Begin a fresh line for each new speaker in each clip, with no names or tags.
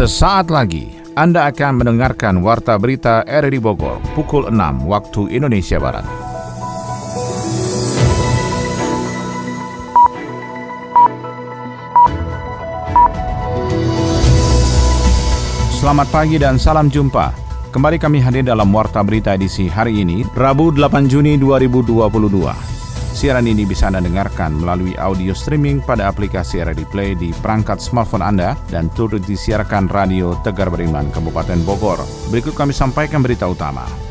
Sesaat lagi Anda akan mendengarkan Warta Berita RRI Bogor pukul 6 waktu Indonesia Barat. Selamat pagi dan salam jumpa. Kembali kami hadir dalam Warta Berita edisi hari ini, Rabu 8 Juni 2022. Siaran ini bisa Anda dengarkan melalui audio streaming pada aplikasi RRD Play di perangkat smartphone Anda dan turut disiarkan Radio Tegar Beriman Kabupaten Bogor. Berikut kami sampaikan berita utama.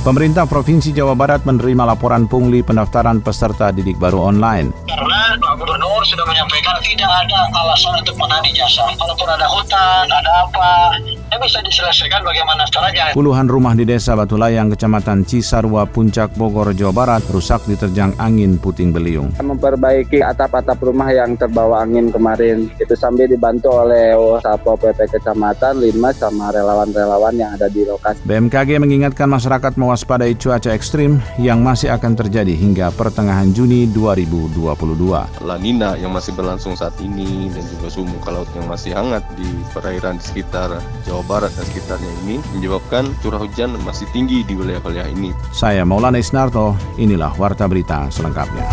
Pemerintah Provinsi Jawa Barat menerima laporan pungli pendaftaran peserta didik baru online.
Karena Pak Gubernur sudah menyampaikan tidak ada alasan untuk menahan jasa. Kalaupun ada hutan, ada apa, bisa diselesaikan bagaimana caranya.
Puluhan rumah di Desa Batu Layang, Kecamatan Cisarua, Puncak Bogor, Jawa Barat rusak diterjang angin puting beliung.
Memperbaiki atap-atap rumah yang terbawa angin kemarin. Itu sambil dibantu oleh Satpol PP Kecamatan, Lima sama relawan-relawan yang ada di lokasi.
BMKG mengingatkan masyarakat mewaspadai cuaca ekstrim yang masih akan terjadi hingga pertengahan Juni 2022.
La Nina yang masih berlangsung saat ini dan juga suhu muka laut yang masih hangat di perairan di sekitar Jawa Jawa Barat dan sekitarnya ini menyebabkan curah hujan masih tinggi di wilayah-wilayah ini.
Saya Maulana Isnarto, inilah Warta Berita selengkapnya.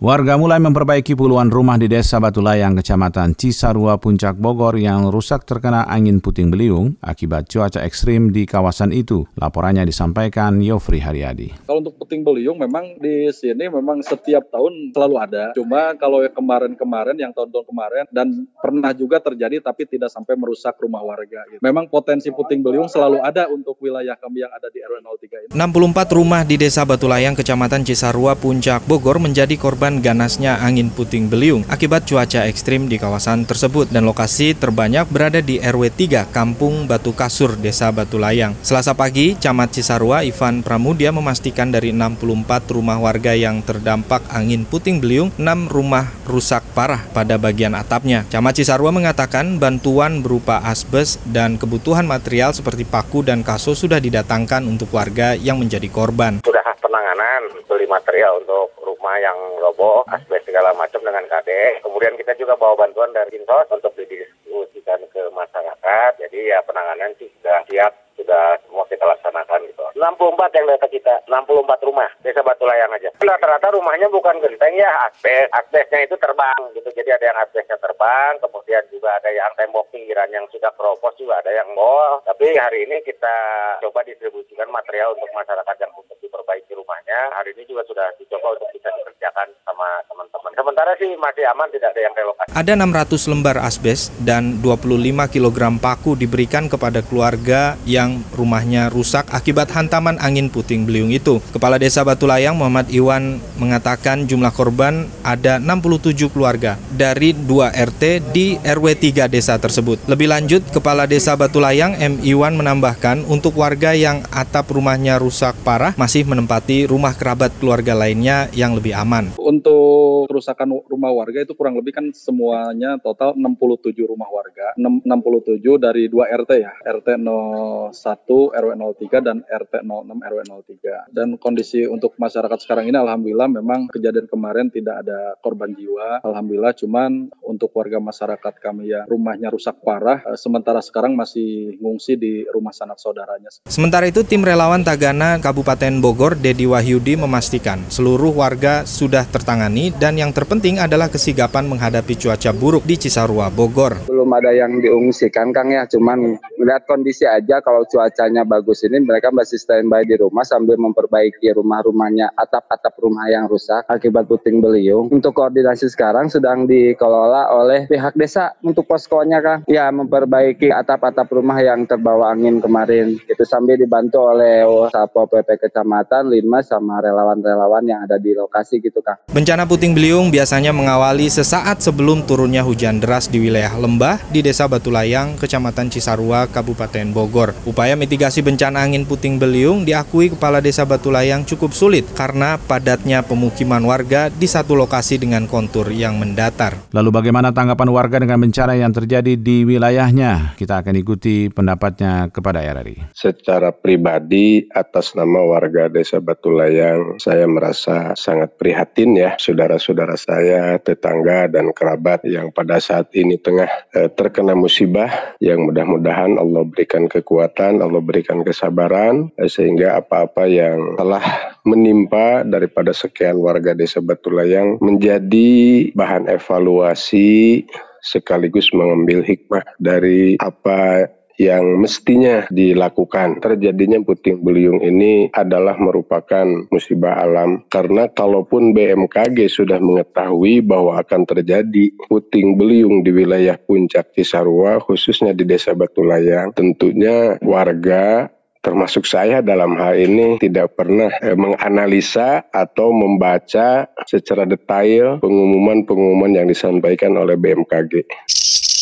Warga mulai memperbaiki puluhan rumah di Desa Batu Layang, Kecamatan Cisarua, Puncak Bogor yang rusak terkena angin puting beliung akibat cuaca ekstrim di kawasan itu. Laporannya disampaikan Yofri Haryadi.
Kalau untuk puting beliung memang di sini memang setiap tahun selalu ada. Cuma kalau kemarin-kemarin, yang tahun-tahun kemarin, dan pernah juga terjadi tapi tidak sampai merusak rumah warga. Gitu. Memang potensi puting beliung selalu ada untuk wilayah kami yang ada di RW 03 ini.
64 rumah di Desa Batu Layang, Kecamatan Cisarua, Puncak Bogor menjadi korban menyebabkan ganasnya angin puting beliung akibat cuaca ekstrim di kawasan tersebut dan lokasi terbanyak berada di RW 3 Kampung Batu Kasur, Desa Batu Layang. Selasa pagi, Camat Cisarua Ivan Pramudia memastikan dari 64 rumah warga yang terdampak angin puting beliung, 6 rumah rusak parah pada bagian atapnya. Camat Cisarua mengatakan bantuan berupa asbes dan kebutuhan material seperti paku dan kaso sudah didatangkan untuk warga yang menjadi korban.
Sudah penanganan beli material untuk rumah yang roboh, asbes segala macam dengan KD. Kemudian kita juga bawa bantuan dari Insos untuk didistribusikan ke masyarakat. Jadi ya penanganan sih sudah siap sudah semua kita laksanakan gitu. 64 yang data kita, 64 rumah desa Batu Layang aja. Rata-rata rumahnya bukan genteng ya, asbes. Asbesnya itu terbang gitu. Jadi ada yang asbesnya terbang, kemudian juga ada yang tembok pinggiran yang sudah keropos juga ada yang bol. Tapi hari ini kita coba distribusikan material untuk masyarakat yang untuk diperbaiki rumahnya. Hari ini juga sudah dicoba untuk bisa dikerjakan sama teman-teman. Sementara sih masih aman, tidak ada yang relokasi.
Ada 600 lembar asbes dan 25 kg paku diberikan kepada keluarga yang yang rumahnya rusak akibat hantaman angin puting beliung itu. Kepala Desa Batu Layang Muhammad Iwan mengatakan jumlah korban ada 67 keluarga dari 2 RT di RW 3 desa tersebut. Lebih lanjut, Kepala Desa Batu Layang M. Iwan menambahkan untuk warga yang atap rumahnya rusak parah masih menempati rumah kerabat keluarga lainnya yang lebih aman.
Untuk kerusakan rumah warga itu kurang lebih kan semuanya total 67 rumah warga, 67 dari 2 RT ya, RT 0 1 RW 03 dan RT 06 RW 03. Dan kondisi untuk masyarakat sekarang ini alhamdulillah memang kejadian kemarin tidak ada korban jiwa. Alhamdulillah cuman untuk warga masyarakat kami yang rumahnya rusak parah eh, sementara sekarang masih ngungsi di rumah sanak saudaranya.
Sementara itu tim relawan Tagana Kabupaten Bogor Dedi Wahyudi memastikan seluruh warga sudah tertangani dan yang terpenting adalah kesigapan menghadapi cuaca buruk di Cisarua Bogor.
Belum ada yang diungsikan Kang ya, cuman melihat kondisi aja kalau cuacanya bagus ini mereka masih standby di rumah sambil memperbaiki rumah-rumahnya atap-atap rumah yang rusak akibat puting beliung. Untuk koordinasi sekarang sedang dikelola oleh pihak desa untuk poskonya Kang. Ya memperbaiki atap-atap rumah yang terbawa angin kemarin. Itu sambil dibantu oleh Satpol PP Kecamatan, Lima sama relawan-relawan yang ada di lokasi gitu Kang.
Bencana puting beliung beliung biasanya mengawali sesaat sebelum turunnya hujan deras di wilayah lembah di Desa Batulayang, Kecamatan Cisarua, Kabupaten Bogor. Upaya mitigasi bencana angin puting beliung diakui Kepala Desa Batulayang cukup sulit karena padatnya pemukiman warga di satu lokasi dengan kontur yang mendatar.
Lalu bagaimana tanggapan warga dengan bencana yang terjadi di wilayahnya? Kita akan ikuti pendapatnya kepada RRI.
Secara pribadi atas nama warga Desa Batulayang, saya merasa sangat prihatin ya saudara-saudara saya, tetangga dan kerabat yang pada saat ini tengah eh, terkena musibah yang mudah-mudahan Allah berikan kekuatan, Allah berikan kesabaran eh, sehingga apa-apa yang telah menimpa daripada sekian warga Desa Batulayang menjadi bahan evaluasi sekaligus mengambil hikmah dari apa yang mestinya dilakukan. Terjadinya puting beliung ini adalah merupakan musibah alam karena kalaupun BMKG sudah mengetahui bahwa akan terjadi puting beliung di wilayah puncak Cisarua khususnya di Desa Batulayang, tentunya warga termasuk saya dalam hal ini tidak pernah eh, menganalisa atau membaca secara detail pengumuman-pengumuman yang disampaikan oleh BMKG.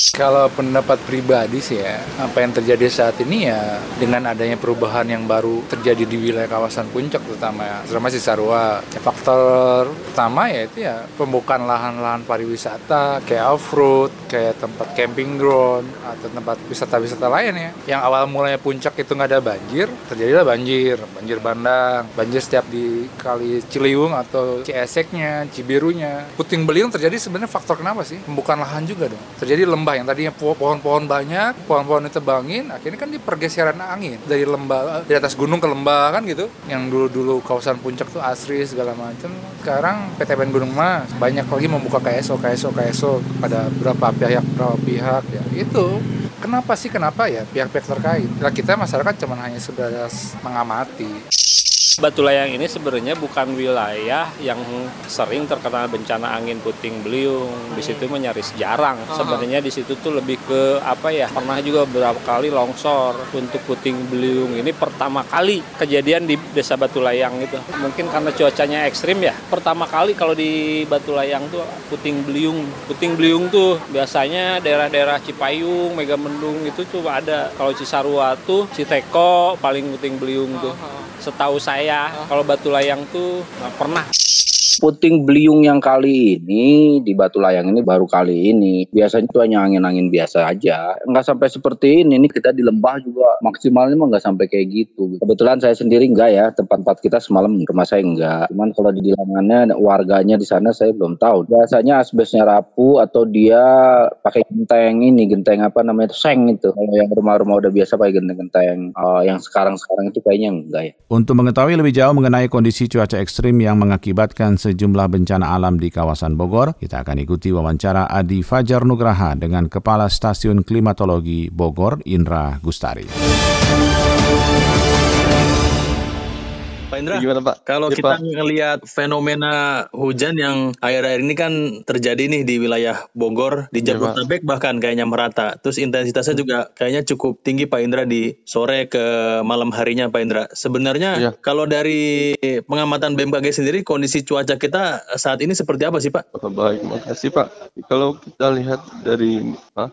Kalau pendapat pribadi sih ya, apa yang terjadi saat ini ya dengan adanya perubahan yang baru terjadi di wilayah kawasan puncak terutama ya, terutama Cisarua. Ya, faktor pertama ya itu ya pembukaan lahan-lahan pariwisata kayak off-road, kayak tempat camping ground atau tempat wisata-wisata lain ya. Yang awal mulanya puncak itu nggak ada banjir, terjadilah banjir, banjir bandang, banjir setiap di kali Ciliwung atau Cieseknya, Cibirunya. Puting beliung terjadi sebenarnya faktor kenapa sih? Pembukaan lahan juga dong. Terjadi lembah yang tadinya pohon-pohon banyak, pohon-pohon itu tebangin, akhirnya kan di pergeseran angin dari lembah di atas gunung ke lembah kan gitu. Yang dulu-dulu kawasan puncak tuh asri segala macam. Sekarang PTPN Gunung Mas banyak lagi membuka KSO, KSO, KSO pada beberapa pihak, beberapa pihak ya. Itu kenapa sih kenapa ya pihak-pihak terkait? Kita masyarakat cuma hanya sudah mengamati.
Batu Layang ini sebenarnya bukan wilayah yang sering terkena bencana angin puting beliung. Di situ menyaris jarang. Sebenarnya di situ tuh lebih ke apa ya? Pernah juga beberapa kali longsor untuk puting beliung ini pertama kali kejadian di Desa Batu Layang itu. Mungkin karena cuacanya ekstrim ya. Pertama kali kalau di Batu Layang tuh puting beliung. Puting beliung tuh biasanya daerah-daerah Cipayung, Megamendung itu tuh ada. Kalau Cisarua tuh Citeko paling puting beliung tuh. Setahu saya kalau Batu Layang tuh nggak pernah.
Puting beliung yang kali ini di Batu Layang ini baru kali ini. Biasanya itu hanya angin-angin biasa aja. Nggak sampai seperti ini. Ini kita di lembah juga maksimalnya mah nggak sampai kayak gitu. Kebetulan saya sendiri enggak ya. Tempat-tempat kita semalam rumah saya enggak. Cuman kalau di bilangannya warganya di sana saya belum tahu. Biasanya asbesnya rapuh atau dia pakai genteng ini. Genteng apa namanya seng itu. Kalau yang rumah-rumah udah biasa pakai genteng-genteng uh, yang sekarang-sekarang itu kayaknya enggak ya.
Untuk mengetahui lebih jauh mengenai kondisi cuaca ekstrim yang mengakibatkan sejumlah bencana alam di kawasan Bogor, kita akan ikuti wawancara Adi Fajar Nugraha dengan Kepala Stasiun Klimatologi Bogor, Indra Gustari.
Pak Indra,
Gimana Pak?
kalau
Ya,
kita
Pak.
ngelihat fenomena hujan yang akhir-akhir ini kan terjadi nih di wilayah Bogor, di
Ya, Pak.
Jabodetabek bahkan kayaknya merata. Terus intensitasnya juga kayaknya cukup tinggi Pak Indra di sore ke malam harinya Pak Indra. Sebenarnya
Ya.
kalau dari pengamatan BMKG sendiri kondisi cuaca kita saat ini seperti apa sih Pak?
Baik, makasih Pak. Kalau kita lihat dari ah,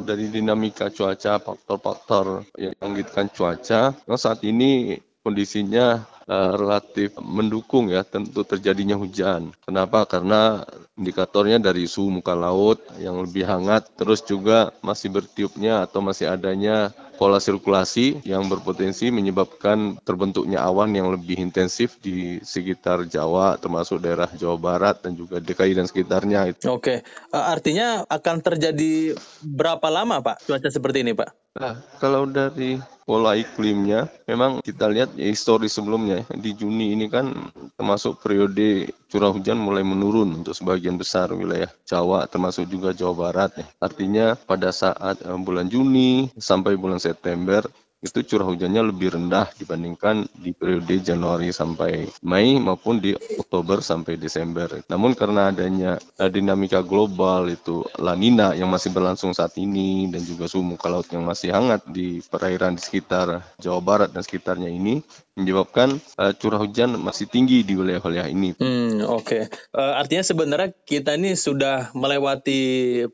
dari dinamika cuaca, faktor-faktor yang menggitkan cuaca, nah saat ini kondisinya eh, relatif mendukung ya tentu terjadinya hujan. Kenapa? Karena indikatornya dari suhu muka laut yang lebih hangat, terus juga masih bertiupnya atau masih adanya pola sirkulasi yang berpotensi menyebabkan terbentuknya awan yang lebih intensif di sekitar Jawa, termasuk daerah Jawa Barat dan juga DKI dan sekitarnya.
Oke, Eh, artinya akan terjadi berapa lama Pak cuaca seperti ini Pak?
Nah, kalau dari pola iklimnya, memang kita lihat ya, histori sebelumnya ya, di Juni ini kan termasuk periode curah hujan mulai menurun untuk sebagian besar wilayah Jawa, termasuk juga Jawa Barat. Ya. Artinya pada saat eh, bulan Juni sampai bulan September itu curah hujannya lebih rendah dibandingkan di periode Januari sampai Mei maupun di Oktober sampai Desember. Namun karena adanya uh, dinamika global itu La Nina yang masih berlangsung saat ini dan juga suhu muka laut yang masih hangat di perairan di sekitar Jawa Barat dan sekitarnya ini menyebabkan uh, curah hujan masih tinggi di wilayah-wilayah ini.
Hmm, oke. Okay. Uh, artinya sebenarnya kita ini sudah melewati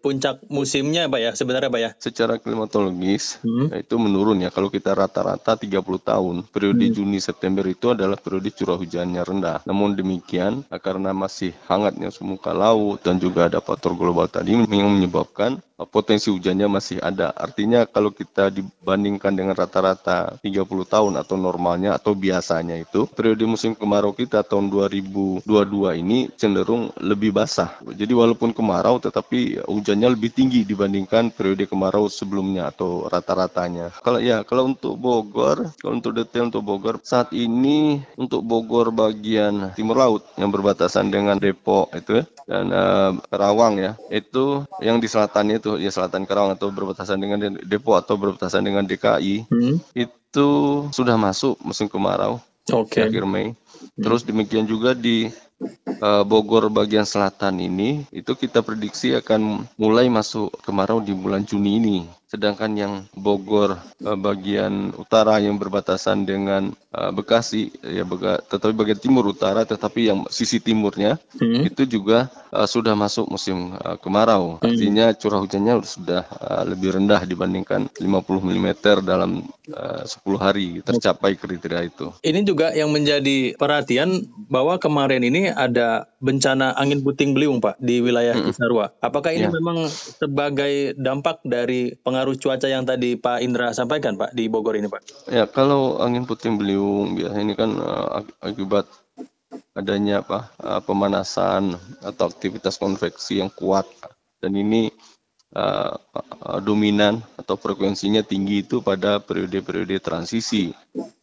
puncak musimnya, Pak ya, sebenarnya Pak ya?
Secara klimatologis hmm. itu menurun ya. Kalau kita rata-rata 30 tahun, periode hmm. Juni September itu adalah periode curah hujannya rendah. Namun demikian, karena masih hangatnya muka laut dan juga ada faktor global tadi yang menyebabkan potensi hujannya masih ada. Artinya kalau kita dibandingkan dengan rata-rata 30 tahun atau normalnya atau biasanya itu, periode musim kemarau kita tahun 2022 ini cenderung lebih basah. Jadi walaupun kemarau tetapi hujannya lebih tinggi dibandingkan periode kemarau sebelumnya atau rata-ratanya. Kalau ya, kalau untuk Bogor, kalau untuk detail untuk Bogor, saat ini untuk Bogor bagian timur laut yang berbatasan dengan Depok itu ya, dan uh, Karawang ya, itu yang di selatan itu ya selatan Karawang atau berbatasan dengan Depok atau berbatasan dengan DKI hmm. itu sudah masuk musim kemarau okay. akhir Mei. Terus demikian juga di uh, Bogor bagian selatan ini itu kita prediksi akan mulai masuk kemarau di bulan Juni ini. Sedangkan yang Bogor uh, bagian utara yang berbatasan dengan uh, Bekasi ya bega, tetapi bagian timur utara tetapi yang sisi timurnya hmm. itu juga uh, sudah masuk musim uh, kemarau. Hmm. Artinya curah hujannya sudah uh, lebih rendah dibandingkan 50 mm dalam uh, 10 hari tercapai kriteria itu.
Ini juga yang menjadi perhatian bahwa kemarin ini ada bencana angin puting beliung Pak di wilayah hmm. Cisarua. Apakah ini ya. memang sebagai dampak dari pengaruh pengaruh cuaca yang tadi Pak Indra sampaikan Pak di Bogor ini Pak?
Ya kalau angin puting beliung biasanya ini kan uh, akibat adanya apa uh, pemanasan atau aktivitas konveksi yang kuat dan ini uh, dominan atau frekuensinya tinggi itu pada periode-periode transisi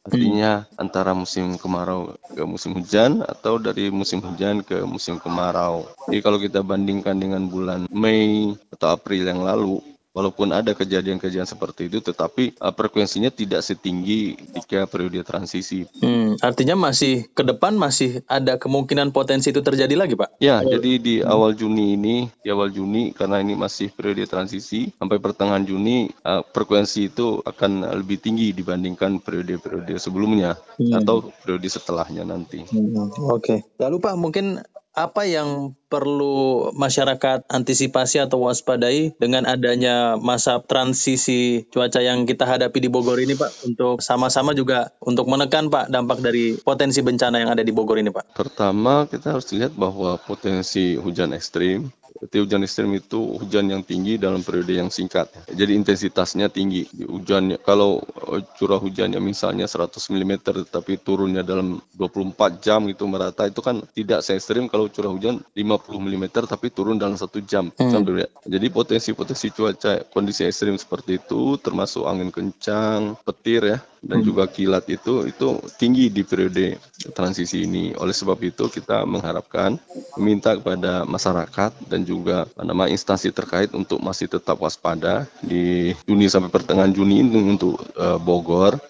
artinya antara musim kemarau ke musim hujan atau dari musim hujan ke musim kemarau. Jadi kalau kita bandingkan dengan bulan Mei atau April yang lalu walaupun ada kejadian-kejadian seperti itu, tetapi uh, frekuensinya tidak setinggi ketika periode transisi.
Hmm, artinya masih ke depan masih ada kemungkinan potensi itu terjadi lagi, Pak?
Ya, oh. jadi di awal Juni ini, di awal Juni karena ini masih periode transisi sampai pertengahan Juni uh, frekuensi itu akan lebih tinggi dibandingkan periode-periode sebelumnya hmm. atau periode setelahnya nanti.
Hmm, Oke. Okay. Lalu Pak, mungkin apa yang perlu masyarakat antisipasi atau waspadai dengan adanya masa transisi cuaca yang kita hadapi di Bogor ini Pak untuk sama-sama juga untuk menekan Pak dampak dari potensi bencana yang ada di Bogor ini Pak?
Pertama kita harus lihat bahwa potensi hujan ekstrim Berarti hujan ekstrim itu hujan yang tinggi dalam periode yang singkat. Jadi intensitasnya tinggi. Hujan kalau eh, curah hujannya misalnya 100 mm tapi turunnya dalam 24 jam itu merata itu kan tidak se ekstrim kalau curah hujan 50 mm tapi turun dalam satu jam. Hmm. Jadi potensi-potensi cuaca kondisi ekstrim seperti itu termasuk angin kencang, petir ya dan hmm. juga kilat itu itu tinggi di periode transisi ini. Oleh sebab itu kita mengharapkan meminta kepada masyarakat dan juga nama instansi terkait untuk masih tetap waspada di Juni sampai pertengahan Juni ini untuk uh, Bogor.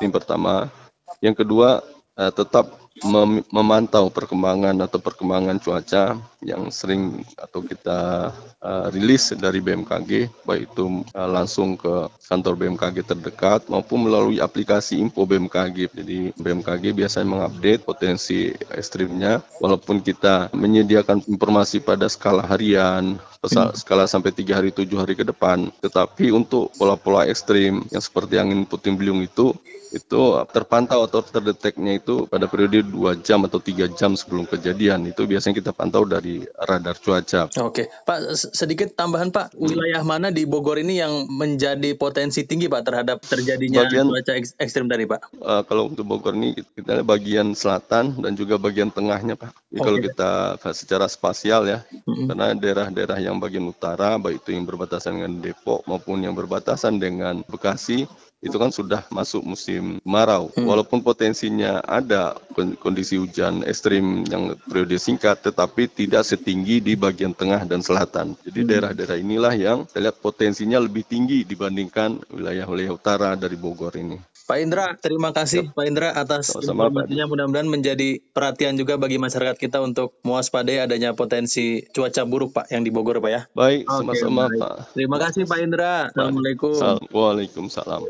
Ini pertama. Yang kedua uh, tetap mem memantau perkembangan atau perkembangan cuaca yang sering atau kita uh, rilis dari BMKG baik itu uh, langsung ke kantor BMKG terdekat maupun melalui aplikasi info BMKG. Jadi BMKG biasanya mengupdate potensi ekstrimnya walaupun kita menyediakan informasi pada skala harian, hmm. skala sampai tiga hari tujuh hari ke depan. Tetapi untuk pola-pola ekstrim yang seperti angin puting beliung itu itu terpantau atau terdeteknya itu pada periode dua jam atau tiga jam sebelum kejadian itu biasanya kita pantau dari radar cuaca.
Oke, Pak sedikit tambahan Pak, wilayah mana di Bogor ini yang menjadi potensi tinggi Pak terhadap terjadinya bagian, cuaca ekstrim dari Pak?
Uh, kalau untuk Bogor ini kita bagian selatan dan juga bagian tengahnya Pak. Jadi okay. Kalau kita secara spasial ya, mm-hmm. karena daerah-daerah yang bagian utara baik itu yang berbatasan dengan Depok maupun yang berbatasan dengan Bekasi itu kan sudah masuk musim kemarau. Hmm. Walaupun potensinya ada kondisi hujan ekstrim yang periode singkat, tetapi tidak setinggi di bagian tengah dan selatan. Jadi hmm. daerah-daerah inilah yang saya lihat potensinya lebih tinggi dibandingkan wilayah-wilayah utara dari Bogor ini.
Pak Indra, terima kasih ya. Pak Indra atas Sama informasinya. Mudah-mudahan menjadi perhatian juga bagi masyarakat kita untuk mewaspadai adanya potensi cuaca buruk Pak yang di Bogor Pak ya.
Baik, sama-sama Pak.
Terima kasih Pak Indra. Assalamualaikum.
Waalaikumsalam.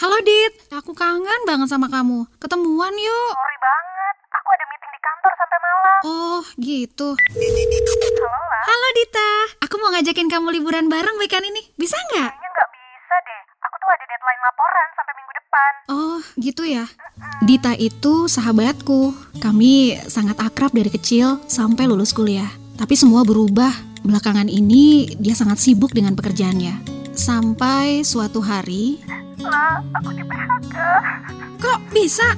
Halo Dit, aku kangen banget sama kamu. Ketemuan yuk.
Sorry banget, aku ada meeting di kantor sampai malam.
Oh, gitu.
Halo, lah.
Halo Dita, aku mau ngajakin kamu liburan bareng weekend ini. Bisa nggak?
Kayaknya nggak bisa deh. Aku tuh ada deadline laporan sampai minggu depan.
Oh, gitu ya. Dita itu sahabatku. Kami sangat akrab dari kecil sampai lulus kuliah. Tapi semua berubah. Belakangan ini dia sangat sibuk dengan pekerjaannya. Sampai suatu hari...
Lah, aku di PHK.
Kok bisa?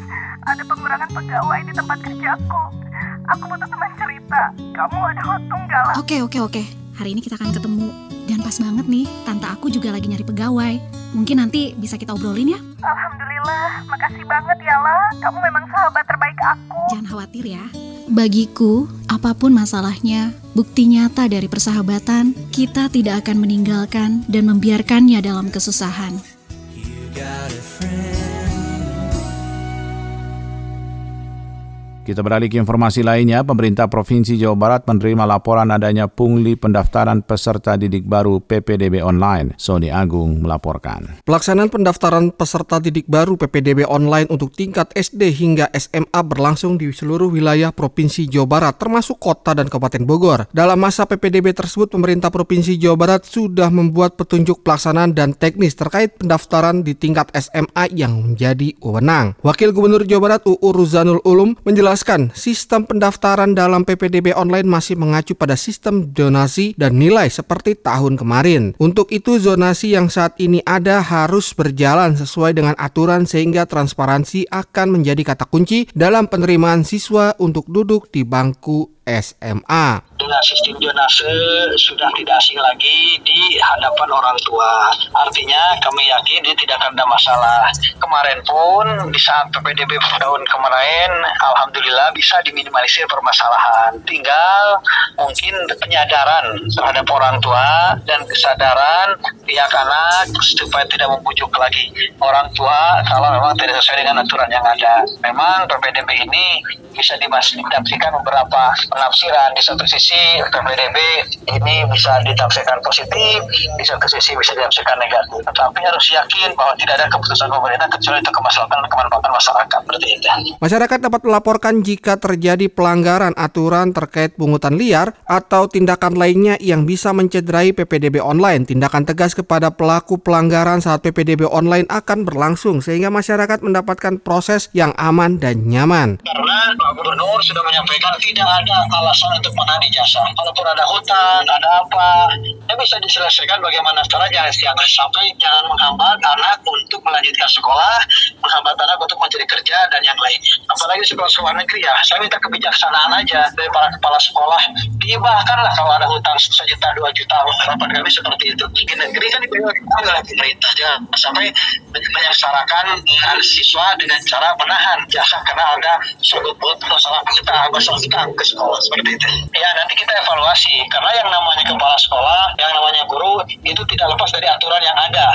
Ada pengurangan pegawai di tempat kerjaku. Aku butuh teman cerita. Kamu ada waktu nggak lah?
Oke, oke, oke. Hari ini kita akan ketemu. Dan pas banget nih, tante aku juga lagi nyari pegawai. Mungkin nanti bisa kita obrolin ya?
Alhamdulillah, makasih banget ya lah. Kamu memang sahabat terbaik aku.
Jangan khawatir ya. Bagiku, apa pun masalahnya, bukti nyata dari persahabatan, kita tidak akan meninggalkan dan membiarkannya dalam kesusahan.
Kita beralih ke informasi lainnya, pemerintah Provinsi Jawa Barat menerima laporan adanya pungli pendaftaran peserta didik baru PPDB online. Sony Agung melaporkan.
Pelaksanaan pendaftaran peserta didik baru PPDB online untuk tingkat SD hingga SMA berlangsung di seluruh wilayah Provinsi Jawa Barat, termasuk kota dan Kabupaten Bogor. Dalam masa PPDB tersebut, pemerintah Provinsi Jawa Barat sudah membuat petunjuk pelaksanaan dan teknis terkait pendaftaran di tingkat SMA yang menjadi wewenang. Wakil Gubernur Jawa Barat UU Ruzanul Ulum menjelaskan menjelaskan sistem pendaftaran dalam PPDB online masih mengacu pada sistem zonasi dan nilai seperti tahun kemarin. Untuk itu zonasi yang saat ini ada harus berjalan sesuai dengan aturan sehingga transparansi akan menjadi kata kunci dalam penerimaan siswa untuk duduk di bangku SMA
dengan sistem jonase sudah tidak asing lagi di hadapan orang tua. Artinya kami yakin ini tidak akan ada masalah. Kemarin pun di saat PPDB tahun kemarin, Alhamdulillah bisa diminimalisir permasalahan. Tinggal mungkin penyadaran terhadap orang tua dan kesadaran pihak anak supaya tidak membujuk lagi orang tua kalau memang tidak sesuai dengan aturan yang ada. Memang PPDB ini bisa dimasukkan beberapa penafsiran di satu sisi PPDB ini bisa ditafsirkan positif, di satu sisi bisa ditafsirkan negatif. Tetapi harus yakin bahwa tidak ada keputusan pemerintah kecuali untuk kemaslahatan dan kemanfaatan masyarakat. Berarti itu.
Masyarakat dapat melaporkan jika terjadi pelanggaran aturan terkait pungutan liar atau tindakan lainnya yang bisa mencederai PPDB online. Tindakan tegas kepada pelaku pelanggaran saat PPDB online akan berlangsung sehingga masyarakat mendapatkan proses yang aman dan nyaman.
Karena Pak Gubernur sudah menyampaikan tidak ada alasan untuk menahan jasa. Kalaupun ada hutan, ada apa, ya bisa diselesaikan bagaimana caranya. Jangan sampai jangan menghambat anak untuk melanjutkan sekolah, menghambat anak untuk mencari kerja dan yang lain. Apalagi sekolah-sekolah negeri ya, saya minta kebijaksanaan aja dari para kepala sekolah. lah kalau ada hutang sejuta dua juta, harapan kami seperti itu. Di negeri kan dibayar oleh pemerintah, jangan sampai menyengsarakan siswa dengan cara menahan jasa karena ada sanggup masalah kita, masalah kita ke sekolah seperti itu. Ya nanti nanti kita evaluasi karena yang namanya kepala sekolah, yang namanya guru itu tidak lepas dari aturan yang ada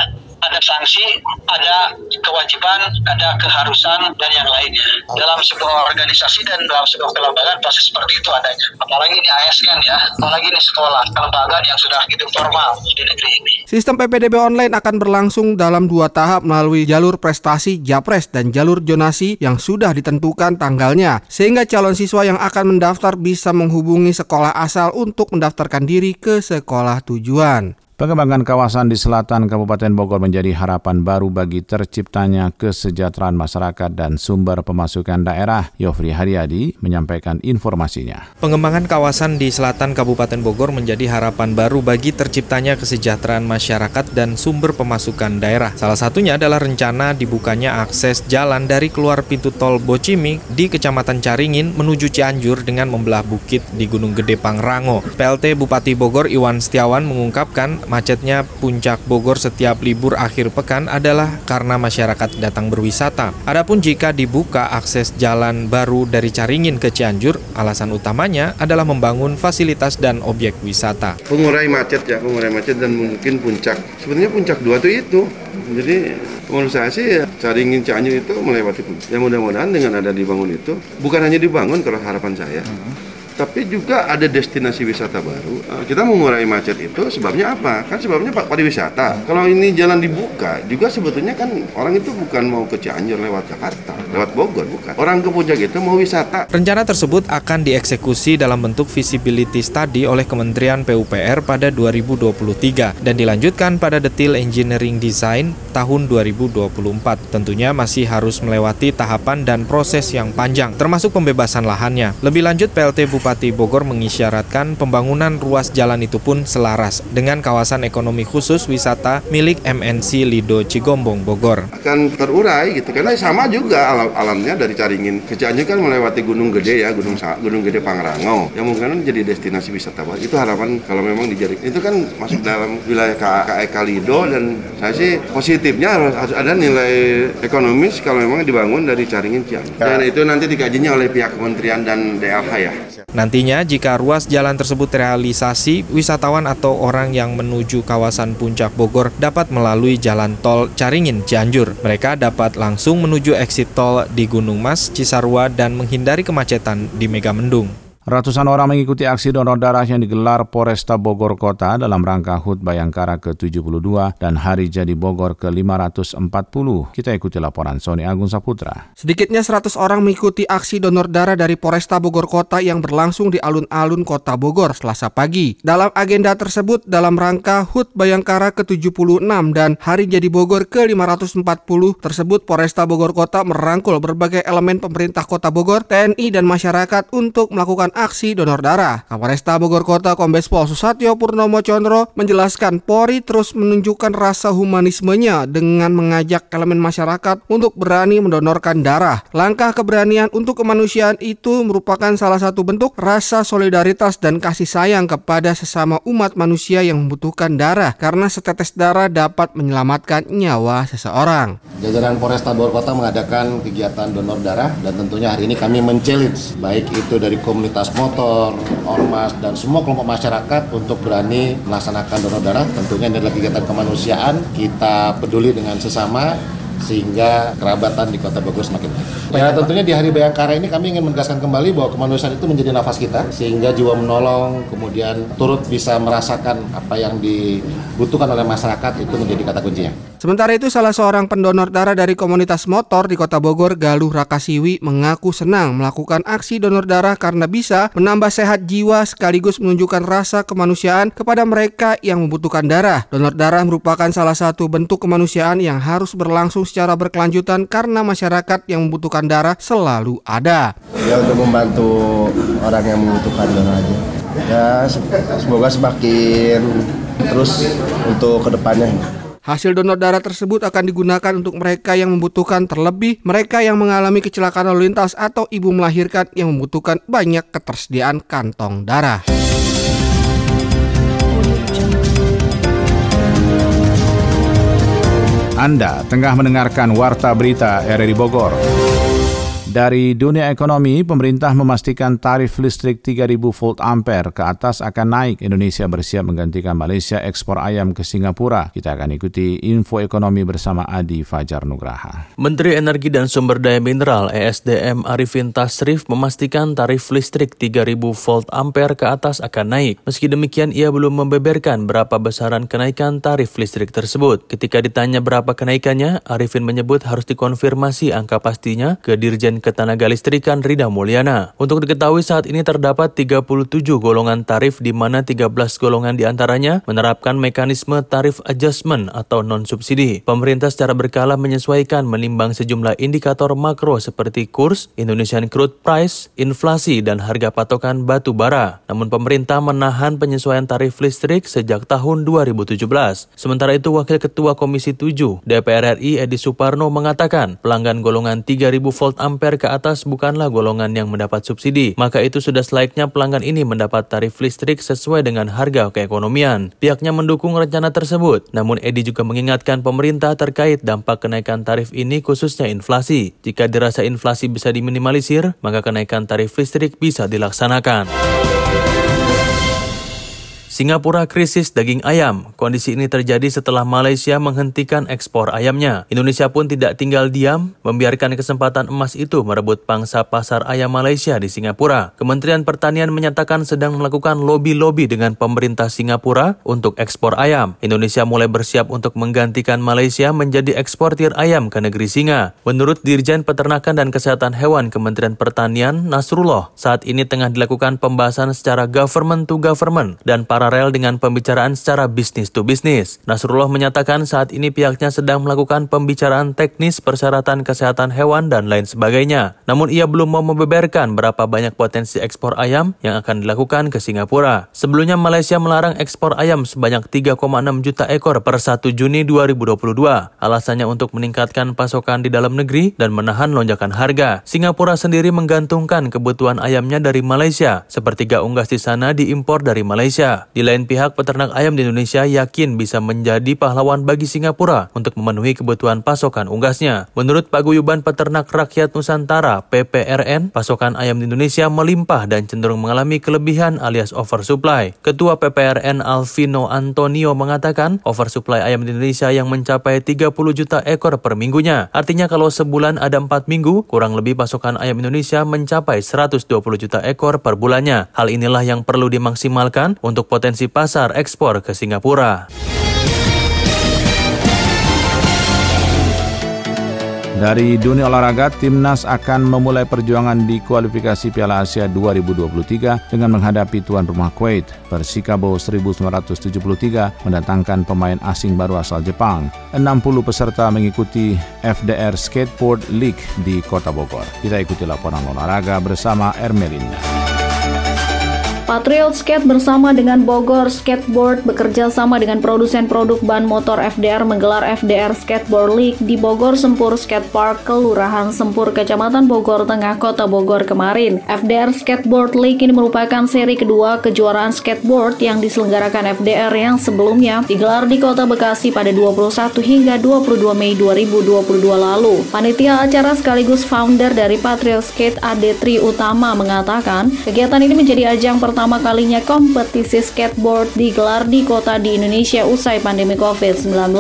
ada sanksi, ada kewajiban, ada keharusan dan yang lainnya. Dalam sebuah organisasi dan dalam sebuah kelembagaan pasti seperti itu adanya. Apalagi ini ASN ya, apalagi ini sekolah, kelembagaan yang sudah hidup normal di negeri ini.
Sistem PPDB online akan berlangsung dalam dua tahap melalui jalur prestasi Japres dan jalur jonasi yang sudah ditentukan tanggalnya, sehingga calon siswa yang akan mendaftar bisa menghubungi sekolah asal untuk mendaftarkan diri ke sekolah tujuan.
Pengembangan kawasan di selatan Kabupaten Bogor menjadi harapan baru bagi terciptanya kesejahteraan masyarakat dan sumber pemasukan daerah. Yofri Haryadi menyampaikan informasinya.
Pengembangan kawasan di selatan Kabupaten Bogor menjadi harapan baru bagi terciptanya kesejahteraan masyarakat dan sumber pemasukan daerah. Salah satunya adalah rencana dibukanya akses jalan dari keluar pintu tol Bocimi di Kecamatan Caringin menuju Cianjur dengan membelah bukit di Gunung Gede Pangrango. PLT Bupati Bogor Iwan Setiawan mengungkapkan macetnya puncak Bogor setiap libur akhir pekan adalah karena masyarakat datang berwisata. Adapun jika dibuka akses jalan baru dari Caringin ke Cianjur, alasan utamanya adalah membangun fasilitas dan objek wisata.
Pengurai macet ya, pengurai macet dan mungkin puncak. Sebenarnya puncak dua itu itu. Jadi menurut saya sih Caringin Cianjur itu melewati puncak. Ya mudah-mudahan dengan ada dibangun itu, bukan hanya dibangun kalau harapan saya. Tapi juga ada destinasi wisata baru. Eh, kita mengurai macet itu sebabnya apa? Kan sebabnya pak pariwisata. Kalau ini jalan dibuka, juga sebetulnya kan orang itu bukan mau ke Cianjur lewat Jakarta, lewat Bogor, bukan. Orang ke puncak itu mau wisata.
Rencana tersebut akan dieksekusi dalam bentuk visibility study oleh Kementerian PUPR pada 2023 dan dilanjutkan pada detail engineering design tahun 2024. Tentunya masih harus melewati tahapan dan proses yang panjang, termasuk pembebasan lahannya. Lebih lanjut, PLT Bupati Bupati Bogor mengisyaratkan pembangunan ruas jalan itu pun selaras dengan kawasan ekonomi khusus wisata milik MNC Lido Cigombong Bogor.
Akan terurai gitu karena sama juga alam alamnya dari Caringin. Ke Cianjur kan melewati Gunung Gede ya Gunung Gunung Gede Pangrango. Yang mungkin jadi destinasi wisata. Itu harapan kalau memang dijadi itu kan masuk dalam wilayah KEK Lido dan saya sih positifnya harus, harus ada nilai ekonomis kalau memang dibangun dari Caringin Cianjur. Dan itu nanti dikajinya oleh pihak kementerian dan DLH ya.
Nantinya jika ruas jalan tersebut realisasi, wisatawan atau orang yang menuju kawasan Puncak Bogor dapat melalui jalan tol Caringin Cianjur. Mereka dapat langsung menuju exit tol di Gunung Mas, Cisarua dan menghindari kemacetan di Megamendung.
Ratusan orang mengikuti aksi donor darah yang digelar Polresta Bogor Kota dalam rangka HUT Bayangkara ke-72 dan Hari Jadi Bogor ke-540. Kita ikuti laporan Sony Agung Saputra.
Sedikitnya 100 orang mengikuti aksi donor darah dari Polresta Bogor Kota yang berlangsung di alun-alun Kota Bogor selasa pagi. Dalam agenda tersebut dalam rangka HUT Bayangkara ke-76 dan Hari Jadi Bogor ke-540 tersebut Polresta Bogor Kota merangkul berbagai elemen pemerintah Kota Bogor, TNI dan masyarakat untuk melakukan aksi donor darah. Kapolresta Bogor Kota Kombes Pol Susatyo Purnomo Condro menjelaskan Polri terus menunjukkan rasa humanismenya dengan mengajak elemen masyarakat untuk berani mendonorkan darah. Langkah keberanian untuk kemanusiaan itu merupakan salah satu bentuk rasa solidaritas dan kasih sayang kepada sesama umat manusia yang membutuhkan darah karena setetes darah dapat menyelamatkan nyawa seseorang.
Jajaran Polresta Bogor Kota mengadakan kegiatan donor darah dan tentunya hari ini kami men-challenge baik itu dari komunitas komunitas motor, ormas, dan semua kelompok masyarakat untuk berani melaksanakan donor darah. Tentunya ini adalah kegiatan kemanusiaan, kita peduli dengan sesama, sehingga kerabatan di Kota Bogor semakin baik. Ya tentunya di Hari Bayangkara ini kami ingin menegaskan kembali bahwa kemanusiaan itu menjadi nafas kita sehingga jiwa menolong kemudian turut bisa merasakan apa yang dibutuhkan oleh masyarakat itu menjadi kata kuncinya.
Sementara itu salah seorang pendonor darah dari komunitas motor di Kota Bogor, Galuh Rakasiwi mengaku senang melakukan aksi donor darah karena bisa menambah sehat jiwa sekaligus menunjukkan rasa kemanusiaan kepada mereka yang membutuhkan darah. Donor darah merupakan salah satu bentuk kemanusiaan yang harus berlangsung secara berkelanjutan karena masyarakat yang membutuhkan darah selalu ada.
Ya untuk membantu orang yang membutuhkan darah aja. Ya semoga semakin terus untuk ke depannya.
Hasil donor darah tersebut akan digunakan untuk mereka yang membutuhkan terlebih mereka yang mengalami kecelakaan lalu lintas atau ibu melahirkan yang membutuhkan banyak ketersediaan kantong darah.
Anda tengah mendengarkan Warta Berita RRI Bogor. Dari dunia ekonomi, pemerintah memastikan tarif listrik 3000 volt ampere ke atas akan naik. Indonesia bersiap menggantikan Malaysia ekspor ayam ke Singapura. Kita akan ikuti info ekonomi bersama Adi Fajar Nugraha.
Menteri Energi dan Sumber Daya Mineral ESDM Arifin Tasrif memastikan tarif listrik 3000 volt ampere ke atas akan naik. Meski demikian, ia belum membeberkan berapa besaran kenaikan tarif listrik tersebut. Ketika ditanya berapa kenaikannya, Arifin menyebut harus dikonfirmasi angka pastinya ke Dirjen Ketenaga Listrikan Rida Mulyana. Untuk diketahui saat ini terdapat 37 golongan tarif di mana 13 golongan di antaranya menerapkan mekanisme tarif adjustment atau non-subsidi. Pemerintah secara berkala menyesuaikan menimbang sejumlah indikator makro seperti kurs, Indonesian crude price, inflasi, dan harga patokan batu bara. Namun pemerintah menahan penyesuaian tarif listrik sejak tahun 2017. Sementara itu Wakil Ketua Komisi 7 DPR RI Edi Suparno mengatakan pelanggan golongan 3000 volt ampere ampere ke atas bukanlah golongan yang mendapat subsidi. Maka itu sudah selaiknya pelanggan ini mendapat tarif listrik sesuai dengan harga keekonomian. Pihaknya mendukung rencana tersebut. Namun Edi juga mengingatkan pemerintah terkait dampak kenaikan tarif ini khususnya inflasi. Jika dirasa inflasi bisa diminimalisir, maka kenaikan tarif listrik bisa dilaksanakan. Singapura krisis daging ayam. Kondisi ini terjadi setelah Malaysia menghentikan ekspor ayamnya. Indonesia pun tidak tinggal diam, membiarkan kesempatan emas itu merebut pangsa pasar ayam Malaysia di Singapura. Kementerian Pertanian menyatakan sedang melakukan lobi-lobi dengan pemerintah Singapura untuk ekspor ayam. Indonesia mulai bersiap untuk menggantikan Malaysia menjadi eksportir ayam ke negeri Singa. Menurut Dirjen Peternakan dan Kesehatan Hewan Kementerian Pertanian, Nasrullah, saat ini tengah dilakukan pembahasan secara government to government dan para paralel dengan pembicaraan secara bisnis to bisnis. Nasrullah menyatakan saat ini pihaknya sedang melakukan pembicaraan teknis persyaratan kesehatan hewan dan lain sebagainya. Namun ia belum mau membeberkan berapa banyak potensi ekspor ayam yang akan dilakukan ke Singapura. Sebelumnya Malaysia melarang ekspor ayam sebanyak 3,6 juta ekor per 1 Juni 2022. Alasannya untuk meningkatkan pasokan di dalam negeri dan menahan lonjakan harga. Singapura sendiri menggantungkan kebutuhan ayamnya dari Malaysia. Sepertiga unggas di sana diimpor dari Malaysia. Di lain pihak, peternak ayam di Indonesia yakin bisa menjadi pahlawan bagi Singapura untuk memenuhi kebutuhan pasokan unggasnya. Menurut Paguyuban Peternak Rakyat Nusantara (PPRN), pasokan ayam di Indonesia melimpah dan cenderung mengalami kelebihan alias oversupply. Ketua PPRN Alvino Antonio mengatakan, oversupply ayam di Indonesia yang mencapai 30 juta ekor per minggunya. Artinya kalau sebulan ada 4 minggu, kurang lebih pasokan ayam Indonesia mencapai 120 juta ekor per bulannya. Hal inilah yang perlu dimaksimalkan untuk potensi potensi pasar ekspor ke Singapura.
Dari dunia olahraga, Timnas akan memulai perjuangan di kualifikasi Piala Asia 2023 dengan menghadapi tuan rumah Kuwait. Persikabo 1973 mendatangkan pemain asing baru asal Jepang. 60 peserta mengikuti FDR Skateboard League di Kota Bogor. Kita ikuti laporan olahraga bersama Ermelinda.
Patriot Skate bersama dengan Bogor Skateboard bekerja sama dengan produsen produk ban motor FDR menggelar FDR Skateboard League di Bogor Sempur Skate Park, Kelurahan Sempur, Kecamatan Bogor Tengah, Kota Bogor kemarin. FDR Skateboard League ini merupakan seri kedua kejuaraan skateboard yang diselenggarakan FDR yang sebelumnya digelar di Kota Bekasi pada 21 hingga 22 Mei 2022 lalu. Panitia acara sekaligus founder dari Patriot Skate Ade Tri Utama mengatakan kegiatan ini menjadi ajang pertama pertama kalinya kompetisi skateboard digelar di kota di Indonesia usai pandemi COVID-19.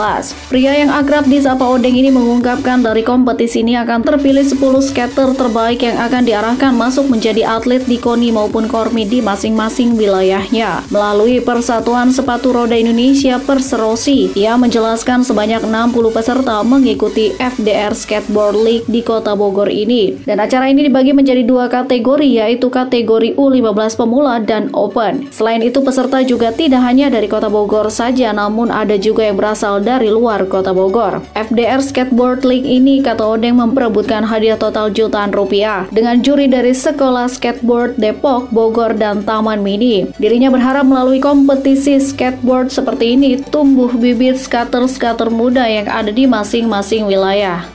Pria yang akrab di Sapa Odeng ini mengungkapkan dari kompetisi ini akan terpilih 10 skater terbaik yang akan diarahkan masuk menjadi atlet di KONI maupun KORMI di masing-masing wilayahnya. Melalui Persatuan Sepatu Roda Indonesia Perserosi, ia menjelaskan sebanyak 60 peserta mengikuti FDR Skateboard League di kota Bogor ini. Dan acara ini dibagi menjadi dua kategori yaitu kategori U15 pemula dan open. Selain itu, peserta juga tidak hanya dari kota Bogor saja, namun ada juga yang berasal dari luar kota Bogor. FDR Skateboard League ini, kata Odeng, memperebutkan hadiah total jutaan rupiah dengan juri dari Sekolah Skateboard Depok, Bogor, dan Taman Mini. Dirinya berharap melalui kompetisi skateboard seperti ini, tumbuh bibit skater-skater muda yang ada di masing-masing wilayah.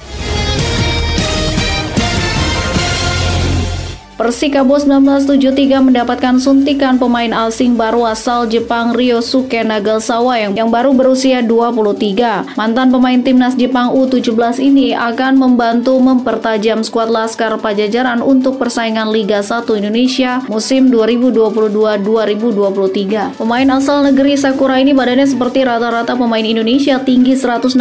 Persikabo 1973 mendapatkan suntikan pemain asing baru asal Jepang Ryosuke Nagasawa yang, yang baru berusia 23. Mantan pemain timnas Jepang U17 ini akan membantu mempertajam skuad Laskar Pajajaran untuk persaingan Liga 1 Indonesia musim 2022-2023. Pemain asal negeri Sakura ini badannya seperti rata-rata pemain Indonesia tinggi 162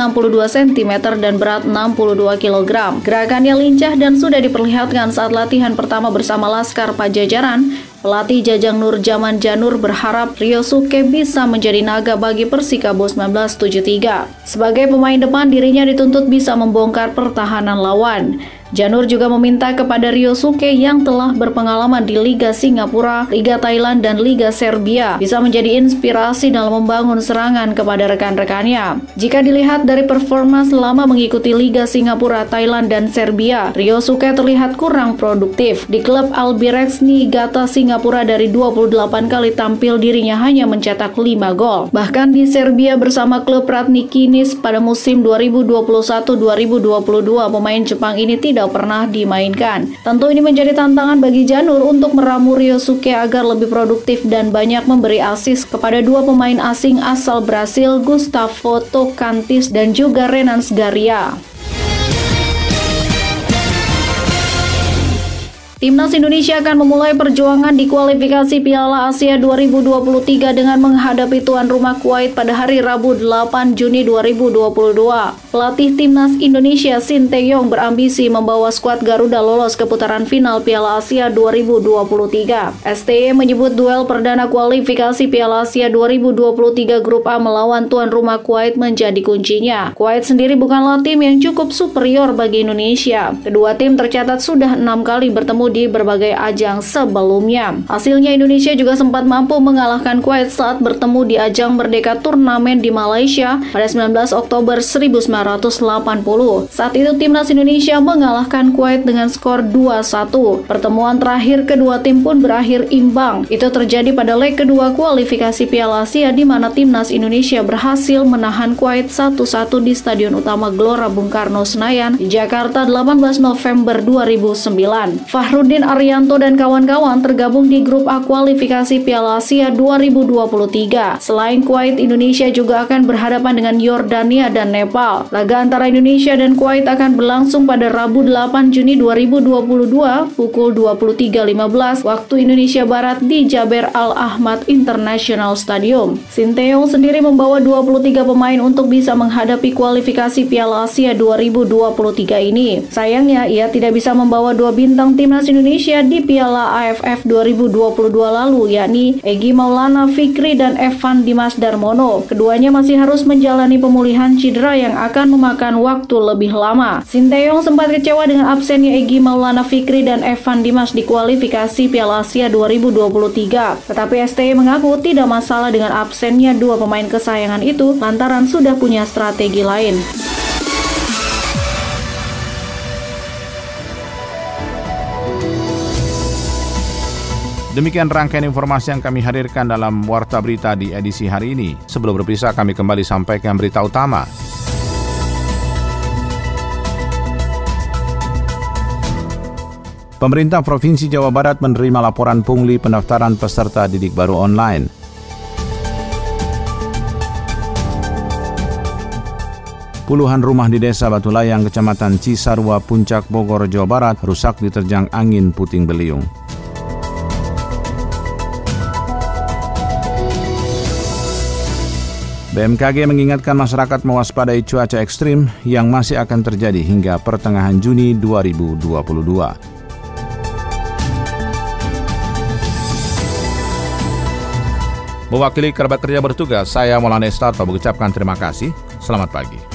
cm dan berat 62 kg. Gerakannya lincah dan sudah diperlihatkan saat latihan pertama bersama bersama Laskar Pajajaran, pelatih Jajang Nur Jaman Janur berharap Ryosuke bisa menjadi naga bagi Persikabo 1973. Sebagai pemain depan, dirinya dituntut bisa membongkar pertahanan lawan. Janur juga meminta kepada Ryosuke yang telah berpengalaman di Liga Singapura, Liga Thailand, dan Liga Serbia bisa menjadi inspirasi dalam membangun serangan kepada rekan-rekannya. Jika dilihat dari performa selama mengikuti Liga Singapura, Thailand, dan Serbia, Ryosuke terlihat kurang produktif. Di klub Albirex Niigata Singapura dari 28 kali tampil dirinya hanya mencetak 5 gol. Bahkan di Serbia bersama klub Ratni Kinis pada musim 2021-2022 pemain Jepang ini tidak tidak pernah dimainkan. Tentu ini menjadi tantangan bagi Janur untuk meramu Ryosuke agar lebih produktif dan banyak memberi asis kepada dua pemain asing asal Brasil, Gustavo Tocantis dan juga Renan Garia. Timnas Indonesia akan memulai perjuangan di kualifikasi Piala Asia 2023 dengan menghadapi tuan rumah Kuwait pada hari Rabu 8 Juni 2022. Pelatih Timnas Indonesia Sinteyong berambisi membawa skuad Garuda lolos ke putaran final Piala Asia 2023. STY menyebut duel perdana kualifikasi Piala Asia 2023 Grup A melawan tuan rumah Kuwait menjadi kuncinya. Kuwait sendiri bukanlah tim yang cukup superior bagi Indonesia. Kedua tim tercatat sudah enam kali bertemu di berbagai ajang sebelumnya. Hasilnya Indonesia juga sempat mampu mengalahkan Kuwait saat bertemu di ajang Merdeka Turnamen di Malaysia pada 19 Oktober 1980. Saat itu timnas Indonesia mengalahkan Kuwait dengan skor 2-1. Pertemuan terakhir kedua tim pun berakhir imbang. Itu terjadi pada leg kedua kualifikasi Piala Asia di mana timnas Indonesia berhasil menahan Kuwait 1-1 di Stadion Utama Gelora Bung Karno Senayan Jakarta 18 November 2009. Fahru Nurdin Arianto dan kawan-kawan tergabung di grup A kualifikasi Piala Asia 2023. Selain Kuwait, Indonesia juga akan berhadapan dengan Yordania dan Nepal. Laga antara Indonesia dan Kuwait akan berlangsung pada Rabu 8 Juni 2022 pukul 23.15 waktu Indonesia Barat di Jaber Al Ahmad International Stadium. Sinteyong sendiri membawa 23 pemain untuk bisa menghadapi kualifikasi Piala Asia 2023 ini. Sayangnya, ia tidak bisa membawa dua bintang timnas Indonesia di Piala AFF 2022 lalu yakni Egi Maulana Fikri dan Evan Dimas Darmono. Keduanya masih harus menjalani pemulihan cedera yang akan memakan waktu lebih lama. Sinteyong sempat kecewa dengan absennya Egi Maulana Fikri dan Evan Dimas di kualifikasi Piala Asia 2023. Tetapi STY mengaku tidak masalah dengan absennya dua pemain kesayangan itu lantaran sudah punya strategi lain.
Demikian rangkaian informasi yang kami hadirkan dalam Warta Berita di edisi hari ini. Sebelum berpisah, kami kembali sampaikan berita utama. Pemerintah Provinsi Jawa Barat menerima laporan pungli pendaftaran peserta didik baru online. Puluhan rumah di Desa Batu Layang, Kecamatan Cisarua, Puncak Bogor, Jawa Barat rusak diterjang angin puting beliung. BMKG mengingatkan masyarakat mewaspadai cuaca ekstrim yang masih akan terjadi hingga pertengahan Juni 2022. Mewakili kerabat kerja bertugas, saya Maulana Estarto mengucapkan terima kasih. Selamat pagi.